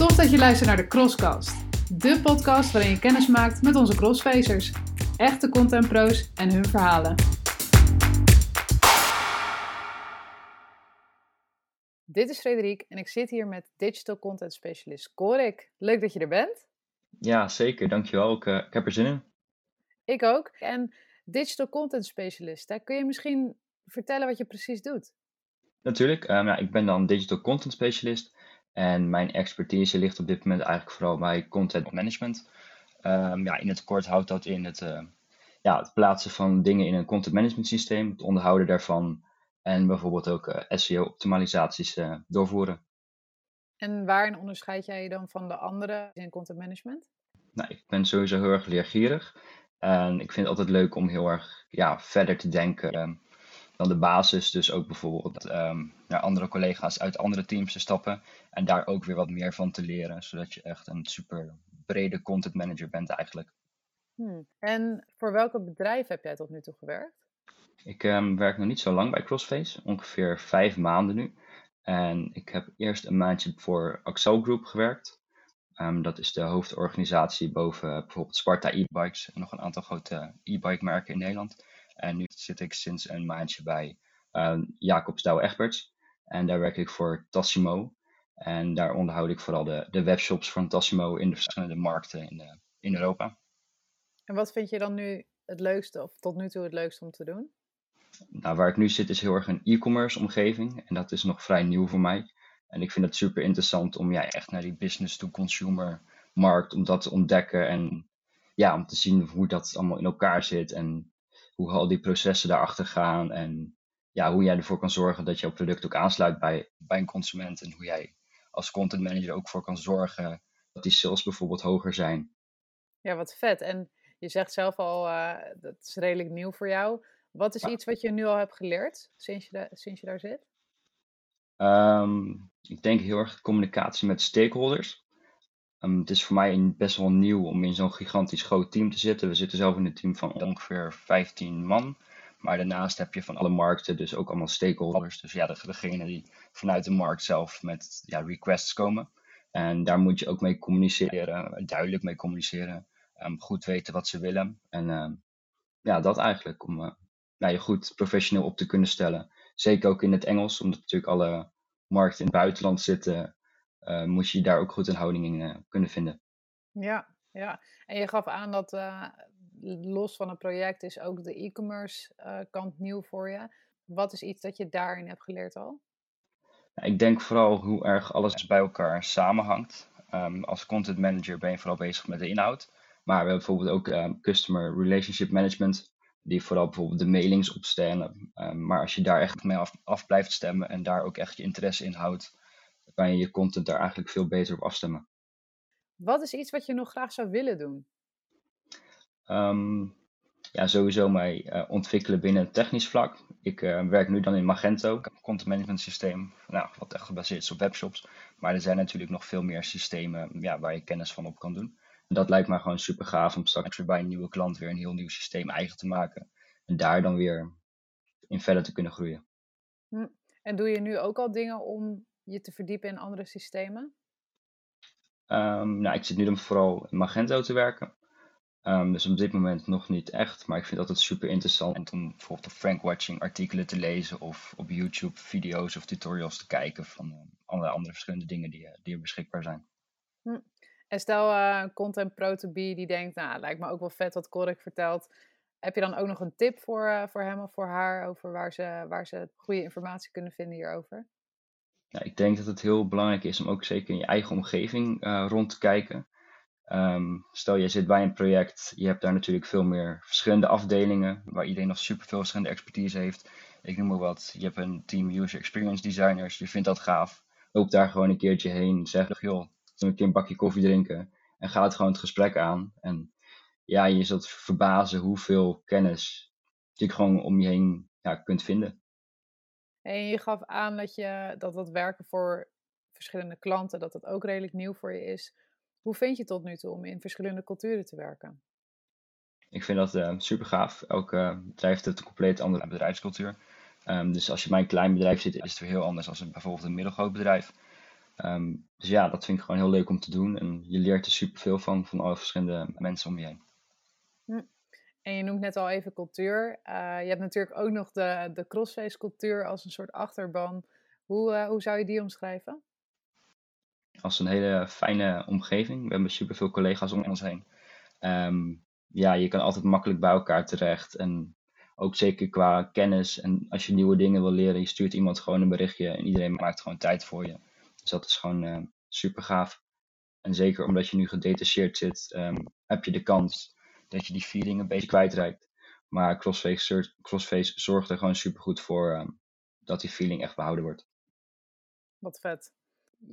Tof dat je luistert naar de Crosscast. De podcast waarin je kennis maakt met onze crossfacers. Echte contentpro's en hun verhalen. Dit is Frederik en ik zit hier met Digital Content Specialist Korik. Leuk dat je er bent. Ja, zeker. Dankjewel. Ik, uh, ik heb er zin in. Ik ook. En Digital Content Specialist, hè? kun je misschien vertellen wat je precies doet? Natuurlijk. Um, ja, ik ben dan Digital Content Specialist. En mijn expertise ligt op dit moment eigenlijk vooral bij content management. Um, ja, in het kort houdt dat in het, uh, ja, het plaatsen van dingen in een content management systeem, het onderhouden daarvan en bijvoorbeeld ook uh, SEO-optimalisaties uh, doorvoeren. En waarin onderscheid jij je dan van de anderen in content management? Nou, ik ben sowieso heel erg leergierig. En ik vind het altijd leuk om heel erg ja, verder te denken um, dan de basis. Dus ook bijvoorbeeld um, naar andere collega's uit andere teams te stappen. En daar ook weer wat meer van te leren. Zodat je echt een super brede content manager bent eigenlijk. Hmm. En voor welke bedrijf heb jij tot nu toe gewerkt? Ik um, werk nog niet zo lang bij Crossface, ongeveer vijf maanden nu. En ik heb eerst een maandje voor Axel Group gewerkt. Um, dat is de hoofdorganisatie boven bijvoorbeeld Sparta e-bikes en nog een aantal grote e-bike merken in Nederland. En nu zit ik sinds een maandje bij uh, Jacobs Douwe Egberts. En daar werk ik voor Tassimo. En daar onderhoud ik vooral de, de webshops van Tassimo in de verschillende markten in, de, in Europa. En wat vind je dan nu het leukste, of tot nu toe het leukste om te doen? Nou, waar ik nu zit is heel erg een e-commerce omgeving. En dat is nog vrij nieuw voor mij. En ik vind het super interessant om ja, echt naar die business-to-consumer markt, om dat te ontdekken. En ja, om te zien hoe dat allemaal in elkaar zit. En hoe al die processen daarachter gaan. En ja, hoe jij ervoor kan zorgen dat jouw product ook aansluit bij, bij een consument. En hoe jij als content manager ook voor kan zorgen dat die sales bijvoorbeeld hoger zijn. Ja, wat vet. En je zegt zelf al, uh, dat is redelijk nieuw voor jou. Wat is iets wat je nu al hebt geleerd sinds je, sinds je daar zit? Um, ik denk heel erg communicatie met stakeholders. Um, het is voor mij best wel nieuw om in zo'n gigantisch groot team te zitten. We zitten zelf in een team van ongeveer 15 man. Maar daarnaast heb je van alle markten dus ook allemaal stakeholders. Dus ja, degene die vanuit de markt zelf met ja, requests komen. En daar moet je ook mee communiceren, duidelijk mee communiceren. Um, goed weten wat ze willen. En uh, ja, dat eigenlijk. Om uh, nou, je goed professioneel op te kunnen stellen. Zeker ook in het Engels, omdat natuurlijk alle markten in het buitenland zitten. Uh, moet je daar ook goed een houding in kunnen vinden. Ja, ja, en je gaf aan dat los van het project is ook de e-commerce kant nieuw voor je. Wat is iets dat je daarin hebt geleerd al? Ik denk vooral hoe erg alles bij elkaar samenhangt. Um, als content manager ben je vooral bezig met de inhoud. Maar we hebben bijvoorbeeld ook um, customer relationship management, die vooral bijvoorbeeld de mailings opstellen. Um, maar als je daar echt mee af, af, blijft stemmen en daar ook echt je interesse in houdt, kan je je content daar eigenlijk veel beter op afstemmen. Wat is iets wat je nog graag zou willen doen? Um, ja, sowieso mij uh, ontwikkelen binnen het technisch vlak. Ik uh, werk nu dan in Magento, een content management systeem, nou, wat echt gebaseerd is op webshops. Maar er zijn natuurlijk nog veel meer systemen ja, waar je kennis van op kan doen. En dat lijkt me gewoon super gaaf om straks weer bij een nieuwe klant weer een heel nieuw systeem eigen te maken. En daar dan weer in verder te kunnen groeien. Hm. En doe je nu ook al dingen om je te verdiepen in andere systemen? Um, nou, ik zit nu dan vooral in Magento te werken. Um, dus op dit moment nog niet echt, maar ik vind het altijd super interessant om bijvoorbeeld op Frankwatching artikelen te lezen of op YouTube video's of tutorials te kijken van uh, allerlei andere verschillende dingen die, uh, die er beschikbaar zijn. Hm. En stel uh, content pro to be die denkt, nou lijkt me ook wel vet wat Corric vertelt. Heb je dan ook nog een tip voor, voor hem of voor haar over waar ze, waar ze goede informatie kunnen vinden hierover? Ja, ik denk dat het heel belangrijk is om ook zeker in je eigen omgeving rond te kijken. Um, stel je zit bij een project, je hebt daar natuurlijk veel meer verschillende afdelingen waar iedereen nog super veel verschillende expertise heeft. Ik noem maar wat, je hebt een team user experience designers, je vindt dat gaaf. Loop daar gewoon een keertje heen, zeg joh, een keer een bakje koffie drinken en ga het gewoon het gesprek aan. En ja, je zult verbazen hoeveel kennis je gewoon om je heen kunt vinden. En je gaf aan dat, je, dat dat werken voor verschillende klanten, dat dat ook redelijk nieuw voor je is. Hoe vind je het tot nu toe om in verschillende culturen te werken? Ik vind dat uh, super gaaf. Elk uh, bedrijf heeft een compleet andere bedrijfscultuur. Um, dus als je bij een klein bedrijf zit, is het weer heel anders dan bijvoorbeeld een middelgroot bedrijf. Ehm, dus ja, dat vind ik gewoon heel leuk om te doen. En je leert er superveel van, van alle verschillende mensen om je heen. Hm. En je noemt net al even cultuur. Uh, je hebt natuurlijk ook nog de, de crossface cultuur als een soort achterban. Hoe, uh, hoe zou je die omschrijven? Als een hele fijne omgeving. We hebben superveel collega's om ons heen. Um, ja, je kan altijd makkelijk bij elkaar terecht. En ook zeker qua kennis. En als je nieuwe dingen wil leren, je stuurt iemand gewoon een berichtje en iedereen maakt gewoon tijd voor je. Dus dat is gewoon uh, super gaaf. En zeker omdat je nu gedetacheerd zit, um, heb je de kans dat je die feeling een beetje kwijtraakt. Maar Crossface, Crossface zorgt er gewoon super goed voor um, dat die feeling echt behouden wordt. Wat vet.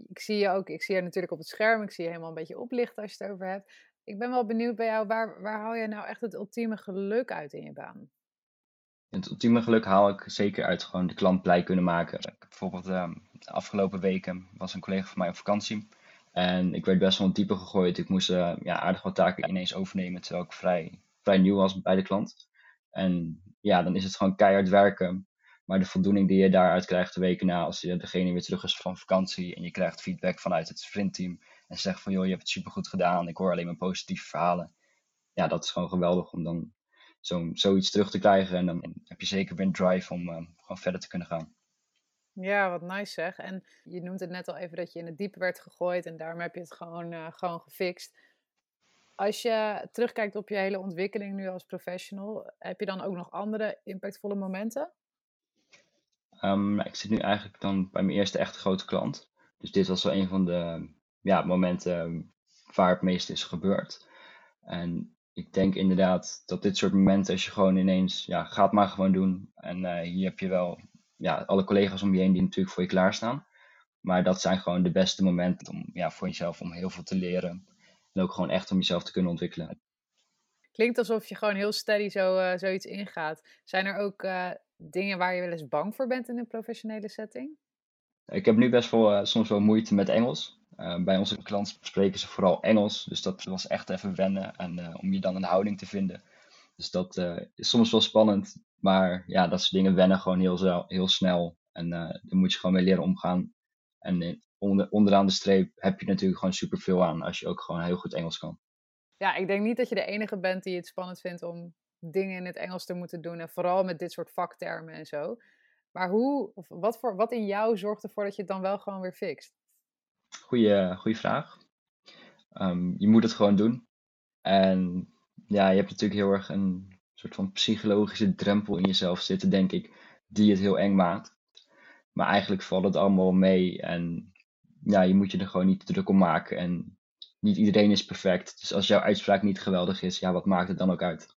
Ik zie je ook, ik zie je natuurlijk op het scherm, ik zie je helemaal een beetje oplichten als je het over hebt. Ik ben wel benieuwd bij jou, waar, waar haal je nou echt het ultieme geluk uit in je baan? Het ultieme geluk haal ik zeker uit gewoon de klant blij kunnen maken. Ik, bijvoorbeeld uh, de afgelopen weken was een collega van mij op vakantie. En ik werd best wel een type gegooid. Ik moest uh, ja, aardig wat taken ineens overnemen terwijl ik vrij, vrij nieuw was bij de klant. En ja, dan is het gewoon keihard werken. Maar de voldoening die je daaruit krijgt de weken na, als je degene weer terug is van vakantie en je krijgt feedback vanuit het sprintteam en zegt van joh, je hebt het supergoed gedaan, ik hoor alleen maar positieve verhalen. Ja, dat is gewoon geweldig om dan zo, zoiets terug te krijgen. En dan heb je zeker weer een drive om uh, gewoon verder te kunnen gaan. Ja, wat nice zeg. En je noemt het net al even dat je in het diepe werd gegooid en daarom heb je het gewoon, uh, gewoon gefixt. Als je terugkijkt op je hele ontwikkeling nu als professional, heb je dan ook nog andere impactvolle momenten? Um, ik zit nu eigenlijk dan bij mijn eerste echte grote klant. Dus dit was wel een van de ja, momenten waar het meest is gebeurd. En ik denk inderdaad dat dit soort momenten, als je gewoon ineens, ja, gaat maar gewoon doen. En uh, hier heb je wel ja, alle collega's om je heen die natuurlijk voor je klaarstaan. Maar dat zijn gewoon de beste momenten om, ja, voor jezelf om heel veel te leren. En ook gewoon echt om jezelf te kunnen ontwikkelen. Klinkt alsof je gewoon heel steady zo, uh, zoiets ingaat. Zijn er ook uh, dingen waar je wel eens bang voor bent in een professionele setting? Ik heb nu best wel soms wel moeite met Engels. Bij onze klant spreken ze vooral Engels, dus dat was echt even wennen en om je dan een houding te vinden. Dus dat is soms wel spannend, maar ja, dat soort dingen wennen gewoon heel, heel snel. En daar moet je gewoon mee leren omgaan. En onder, onderaan de streep heb je natuurlijk gewoon superveel aan als je ook gewoon heel goed Engels kan. Ja, ik denk niet dat je de enige bent die het spannend vindt om dingen in het Engels te moeten doen. En vooral met dit soort vaktermen en zo. Maar hoe, of wat, voor, wat in jou zorgt ervoor dat je het dan wel gewoon weer fixt? Goeie, goeie vraag. Um, je moet het gewoon doen. En ja, je hebt natuurlijk heel erg een soort van psychologische drempel in jezelf zitten, denk ik, die het heel eng maakt. Maar eigenlijk valt het allemaal mee en ja, je moet je er gewoon niet te druk om maken. En niet iedereen is perfect. Dus als jouw uitspraak niet geweldig is, ja, wat maakt het dan ook uit?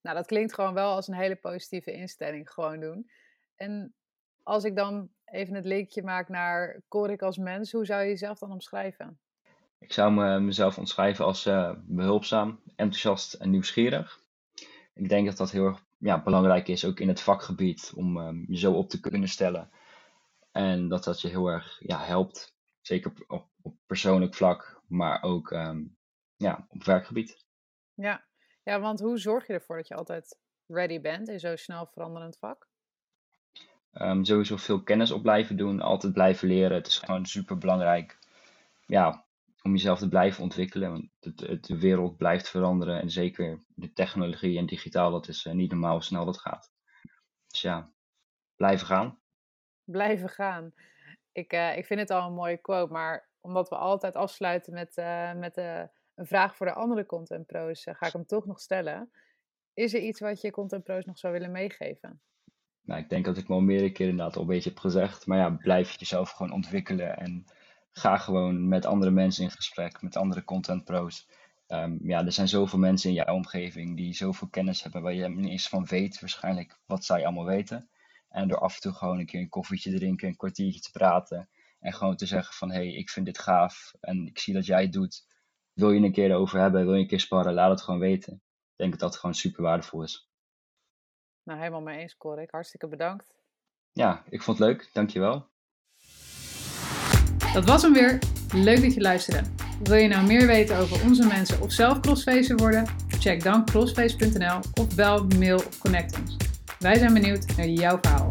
Nou, dat klinkt gewoon wel als een hele positieve instelling. Gewoon doen. En als ik dan even het linkje maak naar Korik als mens, hoe zou je jezelf dan omschrijven? Ik zou me, mezelf omschrijven als uh, behulpzaam, enthousiast en nieuwsgierig. Ik denk dat dat heel erg ja, belangrijk is, ook in het vakgebied, om um, je zo op te kunnen stellen. En dat dat je heel erg ja, helpt, zeker op, op persoonlijk vlak, maar ook um, ja, op werkgebied. Ja. ja, want hoe zorg je ervoor dat je altijd ready bent in zo'n snel veranderend vak? Um, sowieso veel kennis op blijven doen, altijd blijven leren. Het is gewoon super belangrijk ja, om jezelf te blijven ontwikkelen. Want het, de wereld blijft veranderen en zeker de technologie en digitaal, dat is uh, niet normaal hoe snel dat gaat. Dus ja, blijven gaan. Blijven gaan. Ik, uh, ik vind het al een mooie quote, maar omdat we altijd afsluiten met, uh, met een vraag voor de andere content pro's, ga ik hem toch nog stellen. Is er iets wat je content pro's nog zou willen meegeven? nou, ik denk dat ik me al meerdere keren inderdaad al een beetje heb gezegd. Maar ja, blijf jezelf gewoon ontwikkelen en ga gewoon met andere mensen in gesprek, met andere content pro's. Um, ja, er zijn zoveel mensen in jouw omgeving die zoveel kennis hebben waar je niet eens van weet waarschijnlijk wat zij allemaal weten. En door af en toe gewoon een keer een koffietje drinken, een kwartiertje te praten en gewoon te zeggen van hé, hey, ik vind dit gaaf en ik zie dat jij het doet. Wil je een keer erover hebben, wil je een keer sparren, laat het gewoon weten. Ik denk dat dat gewoon super waardevol is. Nou, helemaal mee eens, Corik. Hartstikke bedankt. Ja, ik vond het leuk. Dankjewel. Dat was hem weer. Leuk dat je luisterde. Wil je nou meer weten over onze mensen of zelf crossfacer worden? Check dan crossface.nl of bel, mail of connect ons. Wij zijn benieuwd naar jouw verhaal.